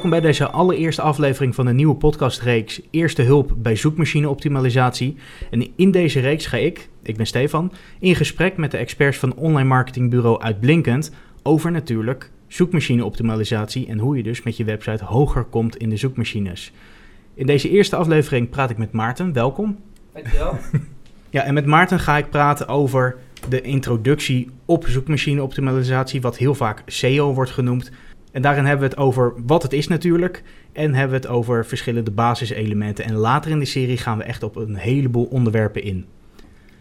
Welkom bij deze allereerste aflevering van de nieuwe podcastreeks Eerste Hulp bij Zoekmachine Optimalisatie. En in deze reeks ga ik, ik ben Stefan, in gesprek met de experts van online marketingbureau Uitblinkend over natuurlijk zoekmachine optimalisatie en hoe je dus met je website hoger komt in de zoekmachines. In deze eerste aflevering praat ik met Maarten. Welkom. Dankjewel. Ja, en met Maarten ga ik praten over de introductie op zoekmachine optimalisatie, wat heel vaak SEO wordt genoemd. En daarin hebben we het over wat het is natuurlijk. En hebben we het over verschillende basiselementen. En later in de serie gaan we echt op een heleboel onderwerpen in.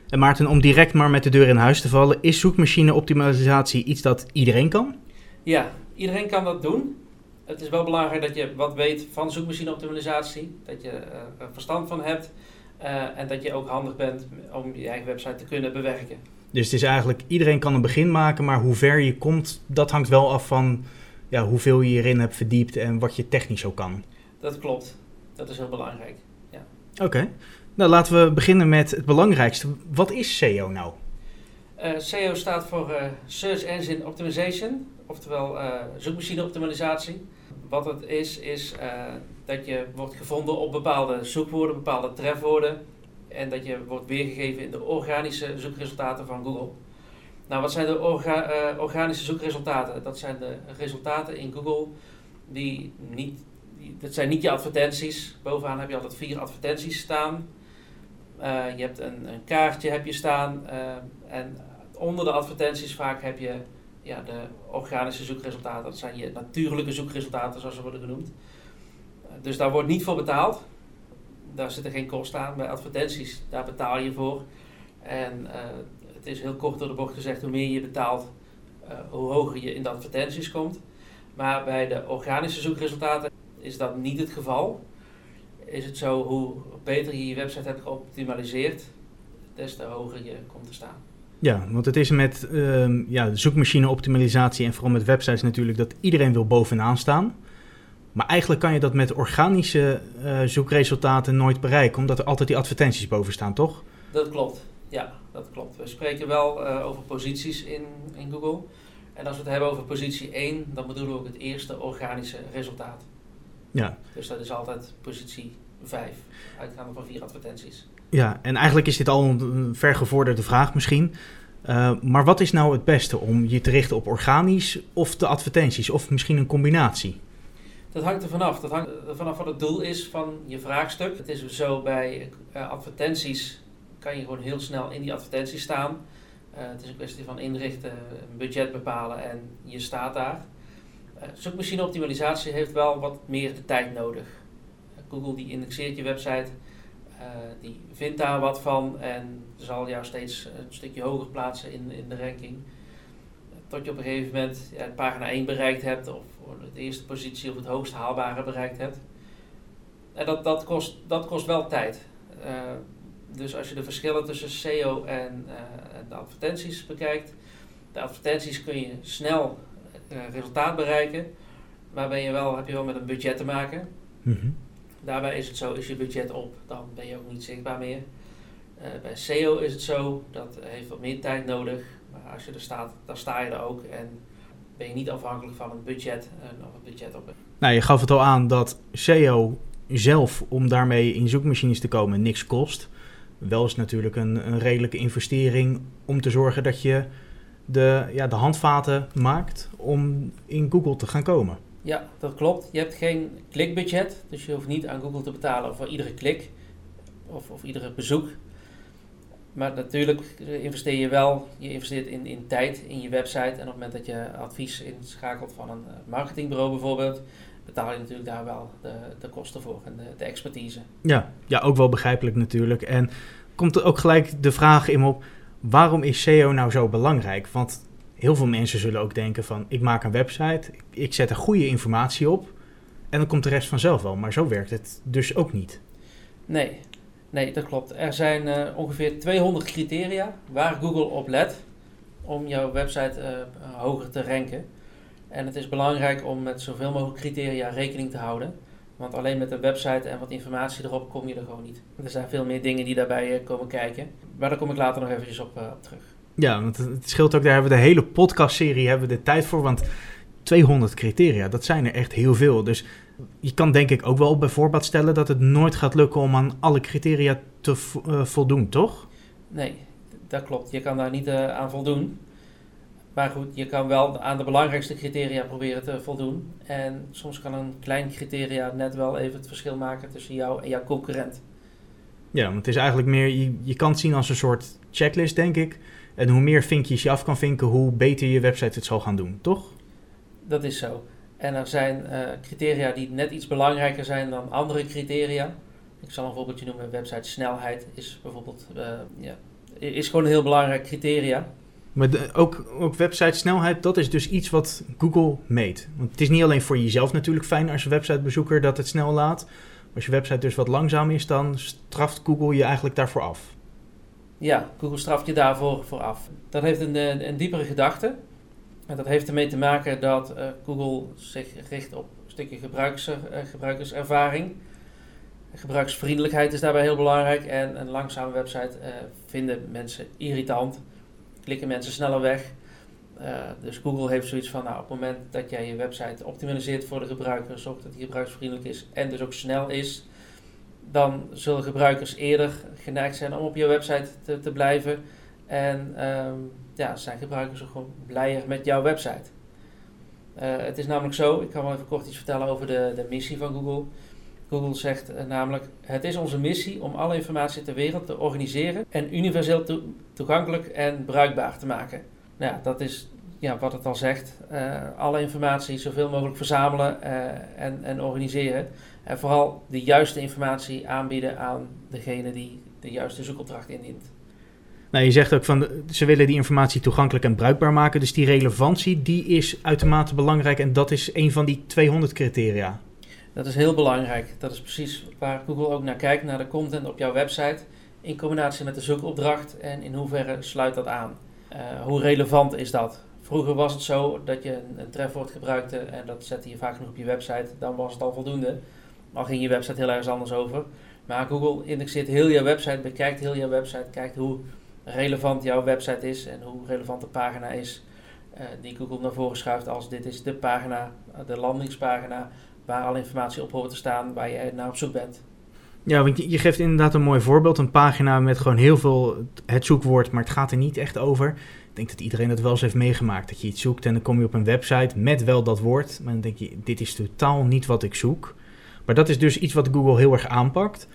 En Maarten, om direct maar met de deur in huis te vallen, is zoekmachine optimalisatie iets dat iedereen kan? Ja, iedereen kan dat doen. Het is wel belangrijk dat je wat weet van zoekmachine optimalisatie. Dat je uh, er verstand van hebt. Uh, en dat je ook handig bent om je eigen website te kunnen bewerken. Dus het is eigenlijk, iedereen kan een begin maken, maar hoe ver je komt, dat hangt wel af van ja, hoeveel je hierin hebt verdiept en wat je technisch ook kan. Dat klopt. Dat is heel belangrijk. Ja. Oké. Nou, laten we beginnen met het belangrijkste. Wat is SEO nou? Uh, SEO staat voor uh, Search Engine Optimization, oftewel uh, zoekmachine optimalisatie. Wat het is, is dat je wordt gevonden op bepaalde zoekwoorden, bepaalde trefwoorden. En dat je wordt weergegeven in de organische zoekresultaten van Google. Nou, wat zijn de uh, organische zoekresultaten? Dat zijn de resultaten in Google die niet, die, dat zijn niet je advertenties. Bovenaan heb je altijd vier advertenties staan. Uh, je hebt een, een, kaartje heb je staan uh, en onder de advertenties vaak heb je ja, de organische zoekresultaten. Dat zijn je natuurlijke zoekresultaten zoals ze worden genoemd. dus daar wordt niet voor betaald. Daar zitten geen kosten aan. Bij advertenties, daar betaal je voor. En het is heel kort door de bocht gezegd, hoe meer je betaalt, uh, hoe hoger je in de advertenties komt. Maar bij de organische zoekresultaten is dat niet het geval. Is het zo, hoe beter je je website hebt geoptimaliseerd, des te hoger je komt te staan. Ja, want het is met uh, ja, zoekmachine optimalisatie en vooral met websites natuurlijk dat iedereen wil bovenaan staan. Maar eigenlijk kan je dat met organische uh, zoekresultaten nooit bereiken, omdat er altijd die advertenties boven staan, toch? Dat klopt, ja dat klopt. We spreken wel uh, over posities in, in Google. En als we het hebben over positie 1, dan bedoelen we ook het eerste organische resultaat. Ja. Dus dat is altijd positie 5, uitgaande van vier advertenties. Ja, en eigenlijk is dit al een vergevorderde vraag misschien. Uh, maar wat is nou het beste om je te richten op organisch of de advertenties, of misschien een combinatie? Dat hangt er vanaf. Dat hangt er vanaf wat het doel is van je vraagstuk. Het is zo bij uh, advertenties kan je gewoon heel snel in die advertenties staan. Uh, het is een kwestie van inrichten, een budget bepalen en je staat daar. Uh, zoekmachine optimalisatie heeft wel wat meer de tijd nodig. Uh, Google die indexeert je website, die vindt daar wat van en zal jou steeds een stukje hoger plaatsen in, in de ranking. Tot je op een gegeven moment ja, pagina 1 bereikt hebt of de eerste positie of het hoogst haalbare bereikt hebt. En dat, dat, kost, dat kost wel tijd dus als je de verschillen tussen SEO en uh, de advertenties bekijkt, de advertenties kun je snel uh, resultaat bereiken, maar ben je wel, heb je wel met een budget te maken. Mm -hmm. Daarbij is het zo, is je budget op, dan ben je ook niet zichtbaar meer. Uh, bij SEO is het zo, dat heeft wat meer tijd nodig, maar als je er staat, dan sta je er ook en ben je niet afhankelijk van een budget en of het budget op. Nou, je gaf het al aan dat SEO zelf, om daarmee in zoekmachines te komen, niks kost wel is natuurlijk een, een redelijke investering om te zorgen dat je de, ja, de handvaten maakt om in Google te gaan komen. Ja, dat klopt. Je hebt geen klikbudget, dus je hoeft niet aan Google te betalen voor iedere klik of, of iedere bezoek. Maar natuurlijk investeer je wel, je investeert in, in tijd in je website en op het moment dat je advies inschakelt van een marketingbureau bijvoorbeeld, betaal je natuurlijk daar wel de, de kosten voor en de, de, expertise. Ja, ja, ook wel begrijpelijk natuurlijk. En komt er ook gelijk de vraag in op, waarom is SEO nou zo belangrijk? Want heel veel mensen zullen ook denken van, ik maak een website, ik zet er goede informatie op en dan komt de rest vanzelf wel. Maar zo werkt het dus ook niet. Nee, nee dat klopt. Er zijn uh, ongeveer 200 criteria waar Google op let om jouw website uh, hoger te ranken. En het is belangrijk om met zoveel mogelijk criteria rekening te houden. Want alleen met een website en wat informatie erop kom je er gewoon niet. Er zijn veel meer dingen die daarbij eh, komen kijken. Maar daar kom ik later nog eventjes op, uh, op terug. Ja, want het scheelt ook, daar hebben we de hele podcastserie hebben we de tijd voor. Want 200 criteria, dat zijn er echt heel veel. Dus Je kan denk ik ook wel bij voorbaat stellen dat het nooit gaat lukken om aan alle criteria te uh, voldoen, toch? Nee, dat klopt. Je kan daar niet uh, aan voldoen. Maar goed, je kan wel aan de belangrijkste criteria proberen te voldoen. En soms kan een klein criteria net wel even het verschil maken tussen jou en jouw concurrent. Ja, want het is eigenlijk meer, je, je kan het zien als een soort checklist, denk ik. En hoe meer vinkjes je af kan vinken, hoe beter je website het zal gaan doen, toch? Dat is zo. En er zijn uh, criteria die net iets belangrijker zijn dan andere criteria. Ik zal een voorbeeldje noemen. Website snelheid is bijvoorbeeld uh, ja, is gewoon een heel belangrijk criteria. Maar ook, ook website snelheid, dat is dus iets wat Google meet. Want het is niet alleen voor jezelf natuurlijk fijn als websitebezoeker dat het snel laat. Als je website dus wat langzaam is, dan straft Google je eigenlijk daarvoor af. Ja, Google straft je daarvoor voor af. Dat heeft een, een, diepere gedachte. En dat heeft ermee te maken dat uh, Google zich richt op een stukje uh, gebruikerservaring. Gebruiksvriendelijkheid is daarbij heel belangrijk. En een langzame website vinden mensen irritant. Klikken mensen sneller weg. dus Google heeft zoiets van, nou, op het moment dat jij je website optimaliseert voor de gebruiker, zorgt dat die gebruiksvriendelijk is en dus ook snel is, dan zullen gebruikers eerder geneigd zijn om op je website te, te blijven. En um, ja, zijn gebruikers ook gewoon blijer met jouw website. Uh, het is namelijk zo, ik kan wel even kort iets vertellen over de, de missie van Google. Google zegt uh, namelijk: Het is onze missie om alle informatie ter wereld te organiseren en universeel to toegankelijk en bruikbaar te maken. Nou ja, dat is ja, wat het al zegt. Uh, alle informatie zoveel mogelijk verzamelen en, en organiseren. En vooral de juiste informatie aanbieden aan degene die de juiste zoekopdracht indient. Nou, je zegt ook van ze willen die informatie toegankelijk en bruikbaar maken. Dus die relevantie die is uitermate belangrijk en dat is een van die 200 criteria. Dat is heel belangrijk. Dat is precies waar Google ook naar kijkt, naar de content op jouw website. In combinatie met de zoekopdracht en in hoeverre sluit dat aan. Uh, hoe relevant is dat? Vroeger was het zo dat je een, trefwoord gebruikte en dat zette je vaak genoeg op je website. Dan was het al voldoende. Al ging je website heel ergens anders over. Maar Google indexeert heel je website, bekijkt heel je website, kijkt hoe relevant jouw website is en hoe relevant de pagina is. Uh, die Google naar voren schuift als dit is de pagina, de landingspagina, waar alle informatie op hoort te staan, waar je naar op zoek bent. Ja, want je, geeft inderdaad een mooi voorbeeld. Een pagina met gewoon heel veel het zoekwoord, maar het gaat er niet echt over. Ik denk dat iedereen dat wel eens heeft meegemaakt. Dat je iets zoekt en dan kom je op een website met wel dat woord. Maar dan denk je, dit is totaal niet wat ik zoek. Maar dat is dus iets wat Google heel erg aanpakt.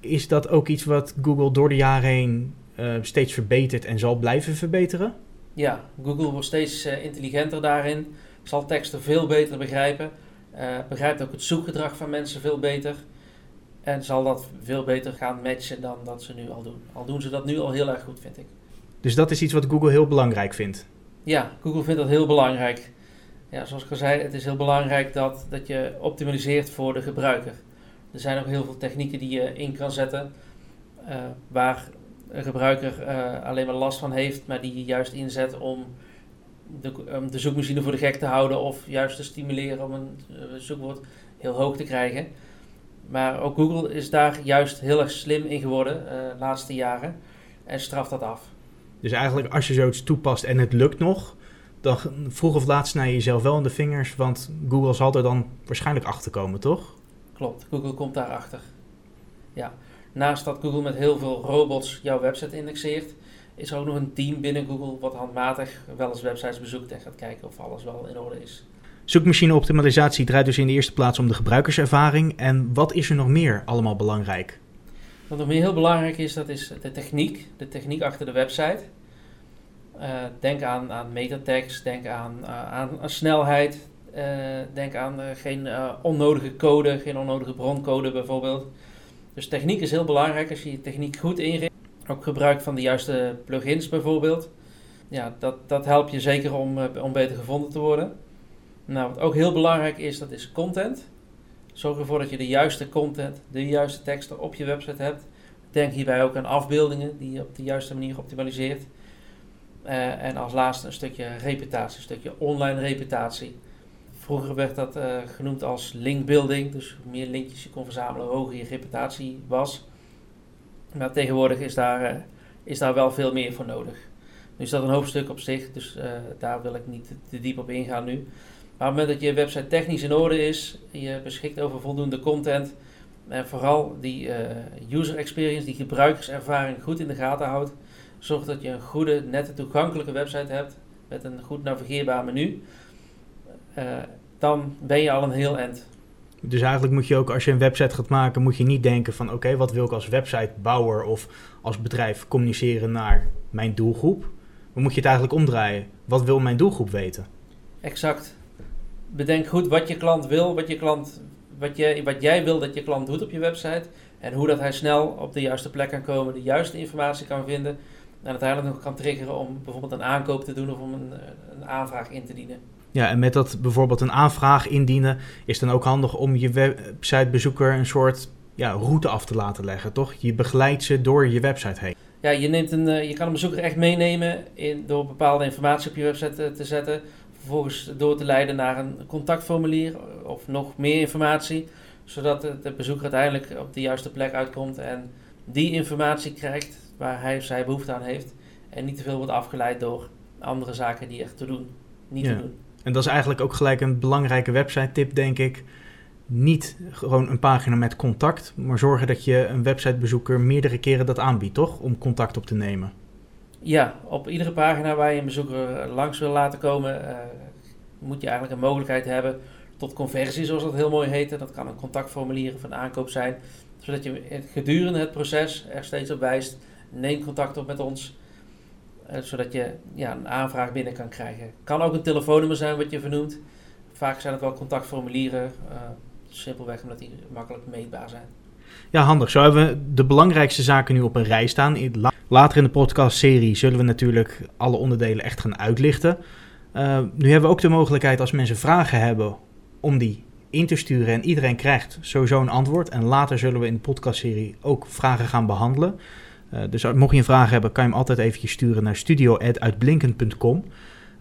Is dat ook iets wat Google door de jaren heen uh, steeds verbetert en zal blijven verbeteren? Ja, Google wordt steeds uh, intelligenter daarin. Zal teksten veel beter begrijpen. Uh, begrijpt ook het zoekgedrag van mensen veel beter. En zal dat veel beter gaan matchen dan dat ze nu al doen. Al doen ze dat nu al heel erg goed, vind ik. Dus dat is iets wat Google heel belangrijk vindt? Ja, Google vindt dat heel belangrijk ja, zoals ik al zei, het is heel belangrijk dat, dat je optimaliseert voor de gebruiker. Er zijn ook heel veel technieken die je in kan zetten uh, waar een gebruiker uh, alleen maar last van heeft, maar die je juist inzet om de, um, de zoekmachine voor de gek te houden of juist te stimuleren om een uh, zoekwoord heel hoog te krijgen. Maar ook Google is daar juist heel erg slim in geworden de laatste jaren en straft dat af. Dus eigenlijk als je zoiets toepast en het lukt nog, dan vroeg of laat snij je jezelf wel in de vingers, want Google zal er dan waarschijnlijk achter komen, toch? Klopt, Google komt daarachter. Ja. Naast dat Google met heel veel robots jouw website indexeert, is er ook nog een team binnen Google wat handmatig wel eens websites bezoekt en gaat kijken of alles wel in orde is. Zoekmachine optimalisatie draait dus in de eerste plaats om de gebruikerservaring. En wat is er nog meer allemaal belangrijk? Wat nog meer heel belangrijk is, dat is de techniek. De techniek achter de website. Uh, denk aan, aan metatext, denk aan, uh, aan, aan, snelheid, uh, denk aan geen onnodige code, geen onnodige broncode bijvoorbeeld. Dus techniek is heel belangrijk als je je techniek goed inricht. Ook gebruik van de juiste plugins bijvoorbeeld. Ja, dat, dat helpt je zeker om, om beter gevonden te worden. Nou, wat ook heel belangrijk is, dat is content. Zorg ervoor dat je de juiste content, de juiste teksten op je website hebt. Denk hierbij ook aan afbeeldingen die je op de juiste manier optimaliseert. Uh, en als laatste een stukje reputatie, een stukje online reputatie. Vroeger werd dat uh, genoemd als linkbuilding, dus hoe meer linkjes je kon verzamelen, hoe hoger je reputatie was. Maar tegenwoordig is daar, uh, is daar wel veel meer voor nodig. Nu is dat een hoofdstuk op zich, dus daar wil ik niet te diep op ingaan nu. Maar op het moment dat je website technisch in orde is, je beschikt over voldoende content en vooral die user experience, die gebruikerservaring goed in de gaten houdt, zorgt dat je een goede, nette, toegankelijke website hebt met een goed navigeerbaar menu, dan ben je al een heel eind. Dus eigenlijk moet je ook, als je een website gaat maken, moet je niet denken van oké, wat wil ik als websitebouwer of als bedrijf communiceren naar mijn doelgroep. Maar moet je het eigenlijk omdraaien. Wat wil mijn doelgroep weten? Exact. Bedenk goed wat je klant wil, wat, je klant, wat, je, wat jij wil dat je klant doet op je website. En hoe dat hij snel op de juiste plek kan komen, de juiste informatie kan vinden. En uiteindelijk nog kan triggeren om bijvoorbeeld een aankoop te doen of om een, een aanvraag in te dienen. Ja, en met dat bijvoorbeeld een aanvraag indienen, is dan ook handig om je websitebezoeker een soort ja, route af te laten leggen, toch? Je begeleidt ze door je website heen. Ja, je, neemt een, eh, je kan een bezoeker echt meenemen in, door bepaalde informatie op je website eh, te zetten. Vervolgens door te leiden naar een contactformulier of nog meer informatie. Zodat de bezoeker uiteindelijk op de juiste plek uitkomt en die informatie krijgt waar hij of zij behoefte aan heeft. En niet te veel wordt afgeleid door andere zaken die echt te doen, niet te doen. En dat is eigenlijk ook gelijk een belangrijke website tip, denk ik. Niet gewoon een pagina met contact, maar zorgen dat je een websitebezoeker meerdere keren dat aanbiedt, toch? Om contact op te nemen. Ja, op iedere pagina waar je een bezoeker langs wil laten komen, uh, moet je eigenlijk een mogelijkheid hebben tot conversie, zoals dat heel mooi heet. Dat kan een contactformulier of een aankoop zijn, zodat je gedurende het proces er steeds op wijst. Neem contact op met ons. Eh, zodat je ja, een aanvraag binnen kan krijgen. Kan ook een telefoonnummer zijn wat je vernoemt. Vaak zijn het wel contactformulieren. Uh, simpelweg omdat die makkelijk meetbaar zijn. Ja, handig. Zo hebben we de belangrijkste zaken nu op een rij staan. Later in de podcastserie zullen we natuurlijk alle onderdelen echt gaan uitlichten. Uh, nu hebben we ook de mogelijkheid als mensen vragen hebben om die in te sturen. En iedereen krijgt sowieso een antwoord. En later zullen we in de podcastserie ook vragen gaan behandelen. Uh, dus mocht je een vraag hebben, kan je hem altijd eventjes sturen naar studio.uitblinkend.com.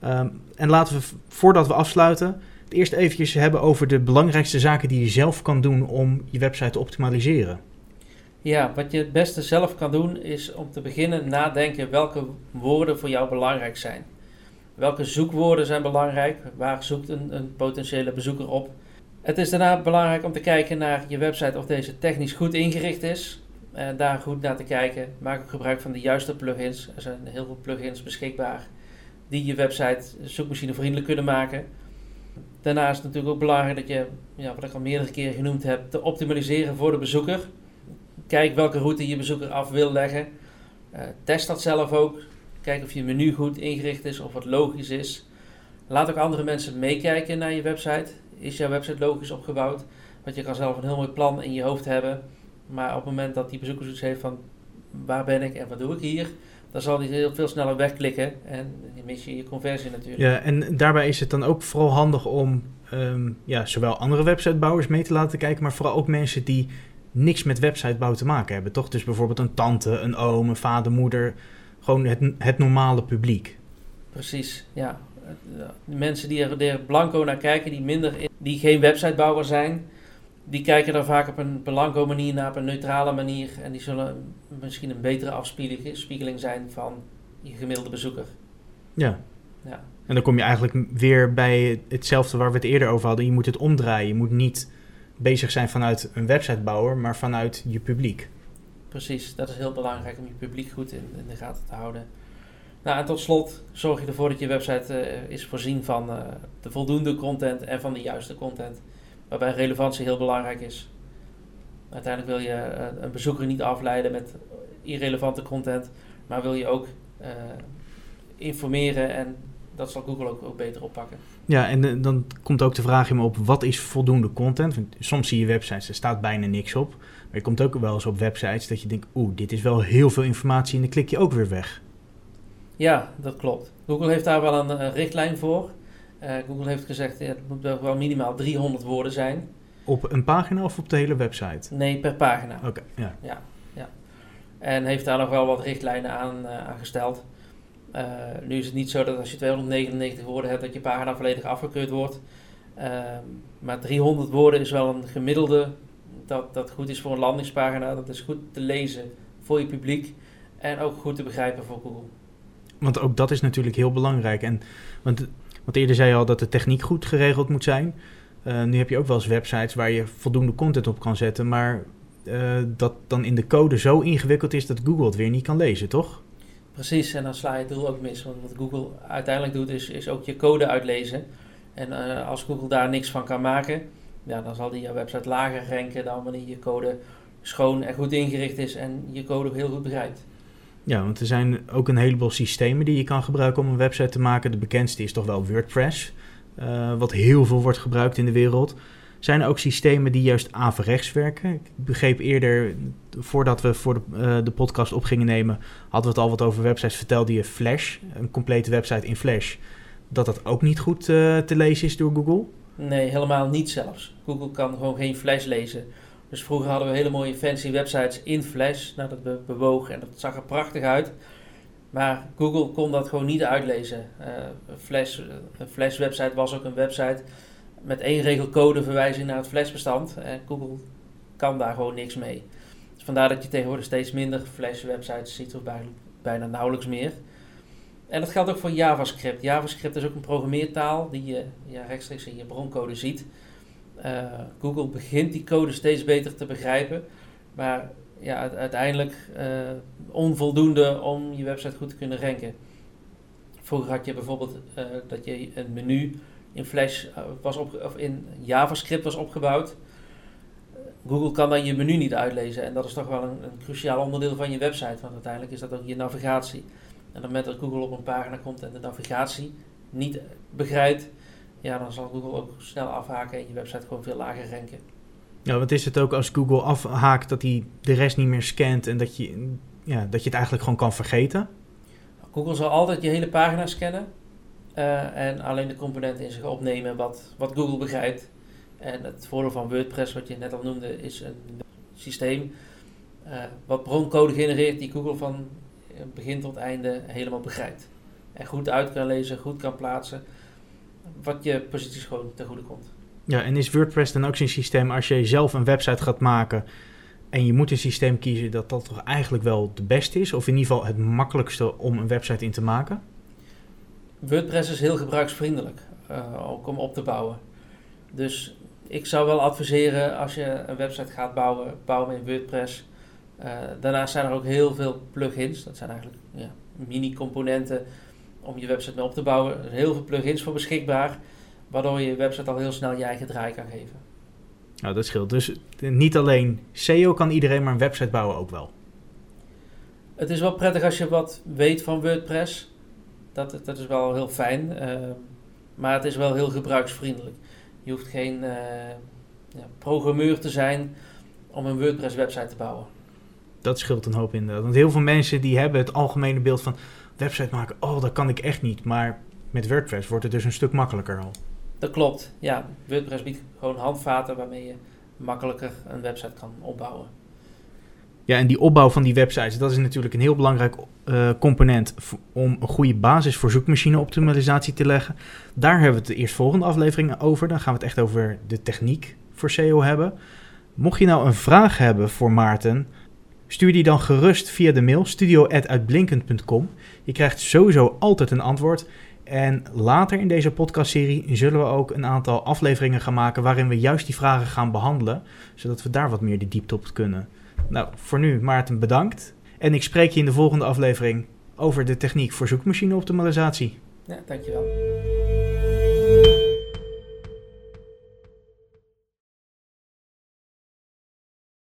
Uh, en laten we, voordat we afsluiten, het eerst eventjes hebben over de belangrijkste zaken die je zelf kan doen om je website te optimaliseren. Ja, wat je het beste zelf kan doen is om te beginnen nadenken welke woorden voor jou belangrijk zijn. Welke zoekwoorden zijn belangrijk? Waar zoekt een, een potentiële bezoeker op? Het is daarna belangrijk om te kijken naar je website of deze technisch goed ingericht is. Uh, daar goed naar te kijken. Maak ook gebruik van de juiste plugins. Er zijn heel veel plugins beschikbaar die je website zoekmachinevriendelijk kunnen maken. Daarnaast is het natuurlijk ook belangrijk dat je, ja, wat ik al meerdere keren genoemd heb, te optimaliseren voor de bezoeker. Kijk welke route je bezoeker af wil leggen. Uh, test dat zelf ook. Kijk of je menu goed ingericht is of wat logisch is. Laat ook andere mensen meekijken naar je website. Is jouw website logisch opgebouwd? Want je kan zelf een heel mooi plan in je hoofd hebben. Maar op het moment dat die bezoeker zoiets heeft van waar ben ik en wat doe ik hier, dan zal hij heel veel sneller wegklikken en dan mis je je conversie natuurlijk. Ja, en daarbij is het dan ook vooral handig om um, ja, zowel andere websitebouwers mee te laten kijken, maar vooral ook mensen die niks met websitebouw te maken hebben, toch? Dus bijvoorbeeld een tante, een oom, een vader, moeder, gewoon het, het normale publiek. Precies, ja. De mensen die er, er blanco naar kijken, die, minder die geen websitebouwer zijn, die kijken dan vaak op een blanco manier naar, op een neutrale manier. En die zullen misschien een betere afspiegeling zijn van je gemiddelde bezoeker. Ja. ja. En dan kom je eigenlijk weer bij hetzelfde waar we het eerder over hadden. Je moet het omdraaien. Je moet niet bezig zijn vanuit een websitebouwer, maar vanuit je publiek. Precies, dat is heel belangrijk om je publiek goed in, in de gaten te houden. Nou, en tot slot zorg je ervoor dat je website uh, is voorzien van uh, de voldoende content en van de juiste content waarbij relevantie heel belangrijk is. Uiteindelijk wil je uh, een bezoeker niet afleiden met irrelevante content, maar wil je ook uh, informeren en dat zal Google ook, ook beter oppakken. Ja, en uh, dan komt ook de vraag in me op, wat is voldoende content? Want soms zie je websites, er staat bijna niks op. Maar je komt ook wel eens op websites dat je denkt, oeh, dit is wel heel veel informatie en dan klik je ook weer weg. Ja, dat klopt. Google heeft daar wel een, een richtlijn voor. Uh, Google heeft gezegd, ja, het moet wel minimaal 300 woorden zijn. Op een pagina of op de hele website? Nee, per pagina. Oké, ja. ja. ja. En heeft daar nog wel wat richtlijnen aan, aan gesteld. Uh, nu is het niet zo dat als je 299 woorden hebt, dat je pagina volledig afgekeurd wordt. Ehm, maar 300 woorden is wel een gemiddelde dat, dat goed is voor een landingspagina. Dat is goed te lezen voor je publiek en ook goed te begrijpen voor Google. Want ook dat is natuurlijk heel belangrijk. En, want Want eerder zei je al dat de techniek goed geregeld moet zijn. Uh, nu heb je ook wel eens websites waar je voldoende content op kan zetten, maar uh, dat dan in de code zo ingewikkeld is dat Google het weer niet kan lezen, toch? Precies, en dan sla je het doel ook mis. Want wat Google uiteindelijk doet, is, is ook je code uitlezen. En uh, als Google daar niks van kan maken, ja, dan zal die je website lager ranken dan wanneer je code schoon en goed ingericht is en je code heel goed begrijpt. Ja, want er zijn ook een heleboel systemen die je kan gebruiken om een website te maken. De bekendste is toch wel WordPress, uh, wat heel veel wordt gebruikt in de wereld. Zijn er ook systemen die juist averechts werken? Ik begreep eerder, voordat we voor de, uh, de podcast op gingen nemen, hadden we het al wat over websites. Vertelde je Flash, een complete website in Flash, dat dat ook niet goed uh, te lezen is door Google? Nee, helemaal niet zelfs. Google kan gewoon geen Flash lezen. Dus vroeger hadden we hele mooie fancy websites in Flash. Nou, dat bewogen en dat zag er prachtig uit. Maar Google kon dat gewoon niet uitlezen. Uh, Flash, een Flash website was ook een website met één regel code verwijzing naar het Flash-bestand. En Google kan daar gewoon niks mee. Dus vandaar dat je tegenwoordig steeds minder Flash-websites ziet, of bijna nauwelijks meer. En dat geldt ook voor JavaScript. JavaScript is ook een programmeertaal die je ja, rechtstreeks in je broncode ziet. Uh, Google begint die code steeds beter te begrijpen, maar ja, uiteindelijk uh, onvoldoende om je website goed te kunnen ranken. Vroeger had je bijvoorbeeld uh, dat je een menu in Flash was op, of in JavaScript was opgebouwd. Google kan dan je menu niet uitlezen en dat is toch wel een, een cruciaal onderdeel van je website, want uiteindelijk is dat ook je navigatie. En op het dat Google op een pagina komt en de navigatie niet begrijpt, ja, dan zal Google ook snel afhaken en je website gewoon veel lager ranken. Ja, wat is het ook als Google afhaakt dat hij de rest niet meer scant en dat je, ja, dat je het eigenlijk gewoon kan vergeten? Google zal altijd je hele pagina scannen uh, en alleen de componenten in zich opnemen wat, wat Google begrijpt. En het voordeel van WordPress, wat je net al noemde, is een systeem uh, wat broncode genereert die Google van begin tot einde helemaal begrijpt. En goed uit kan lezen, goed kan plaatsen wat je posities gewoon ten goede komt. Ja, en is WordPress dan ook zo'n systeem als je zelf een website gaat maken en je moet een systeem kiezen dat dat toch eigenlijk wel de beste is, of in ieder geval het makkelijkste om een website in te maken? WordPress is heel gebruiksvriendelijk, uh, ook om op te bouwen. Dus ik zou wel adviseren als je een website gaat bouwen, bouw hem in WordPress. Uh, daarnaast zijn er ook heel veel plugins, dat zijn eigenlijk ja, mini-componenten om je website mee op te bouwen. Er zijn heel veel plugins voor beschikbaar, waardoor je je website al heel snel je eigen draai kan geven. Nou, dat scheelt. Dus niet alleen SEO kan iedereen, maar een website bouwen ook wel. Het is wel prettig als je wat weet van WordPress. Dat, dat is wel heel fijn. Uh, maar het is wel heel gebruiksvriendelijk. Je hoeft geen uh, ja, programmeur te zijn om een WordPress website te bouwen. Dat scheelt een hoop inderdaad. Want heel veel mensen die hebben het algemene beeld van website maken, oh, dat kan ik echt niet. Maar met WordPress wordt het dus een stuk makkelijker al. Dat klopt, ja. WordPress biedt gewoon handvaten waarmee je makkelijker een website kan opbouwen. Ja, en die opbouw van die websites, dat is natuurlijk een heel belangrijk uh, component om een goede basis voor zoekmachine-optimalisatie te leggen. Daar hebben we het de eerstvolgende afleveringen over. Dan gaan we het echt over de techniek voor SEO hebben. Mocht je nou een vraag hebben voor Maarten, stuur die dan gerust via de mail studio.uitblinkend.com. Je krijgt sowieso altijd een antwoord. En later in deze podcastserie zullen we ook een aantal afleveringen gaan maken waarin we juist die vragen gaan behandelen, zodat we daar wat meer de diepte op kunnen. Nou, voor nu Maarten bedankt. En ik spreek je in de volgende aflevering over de techniek voor zoekmachine optimalisatie. Ja, dankjewel.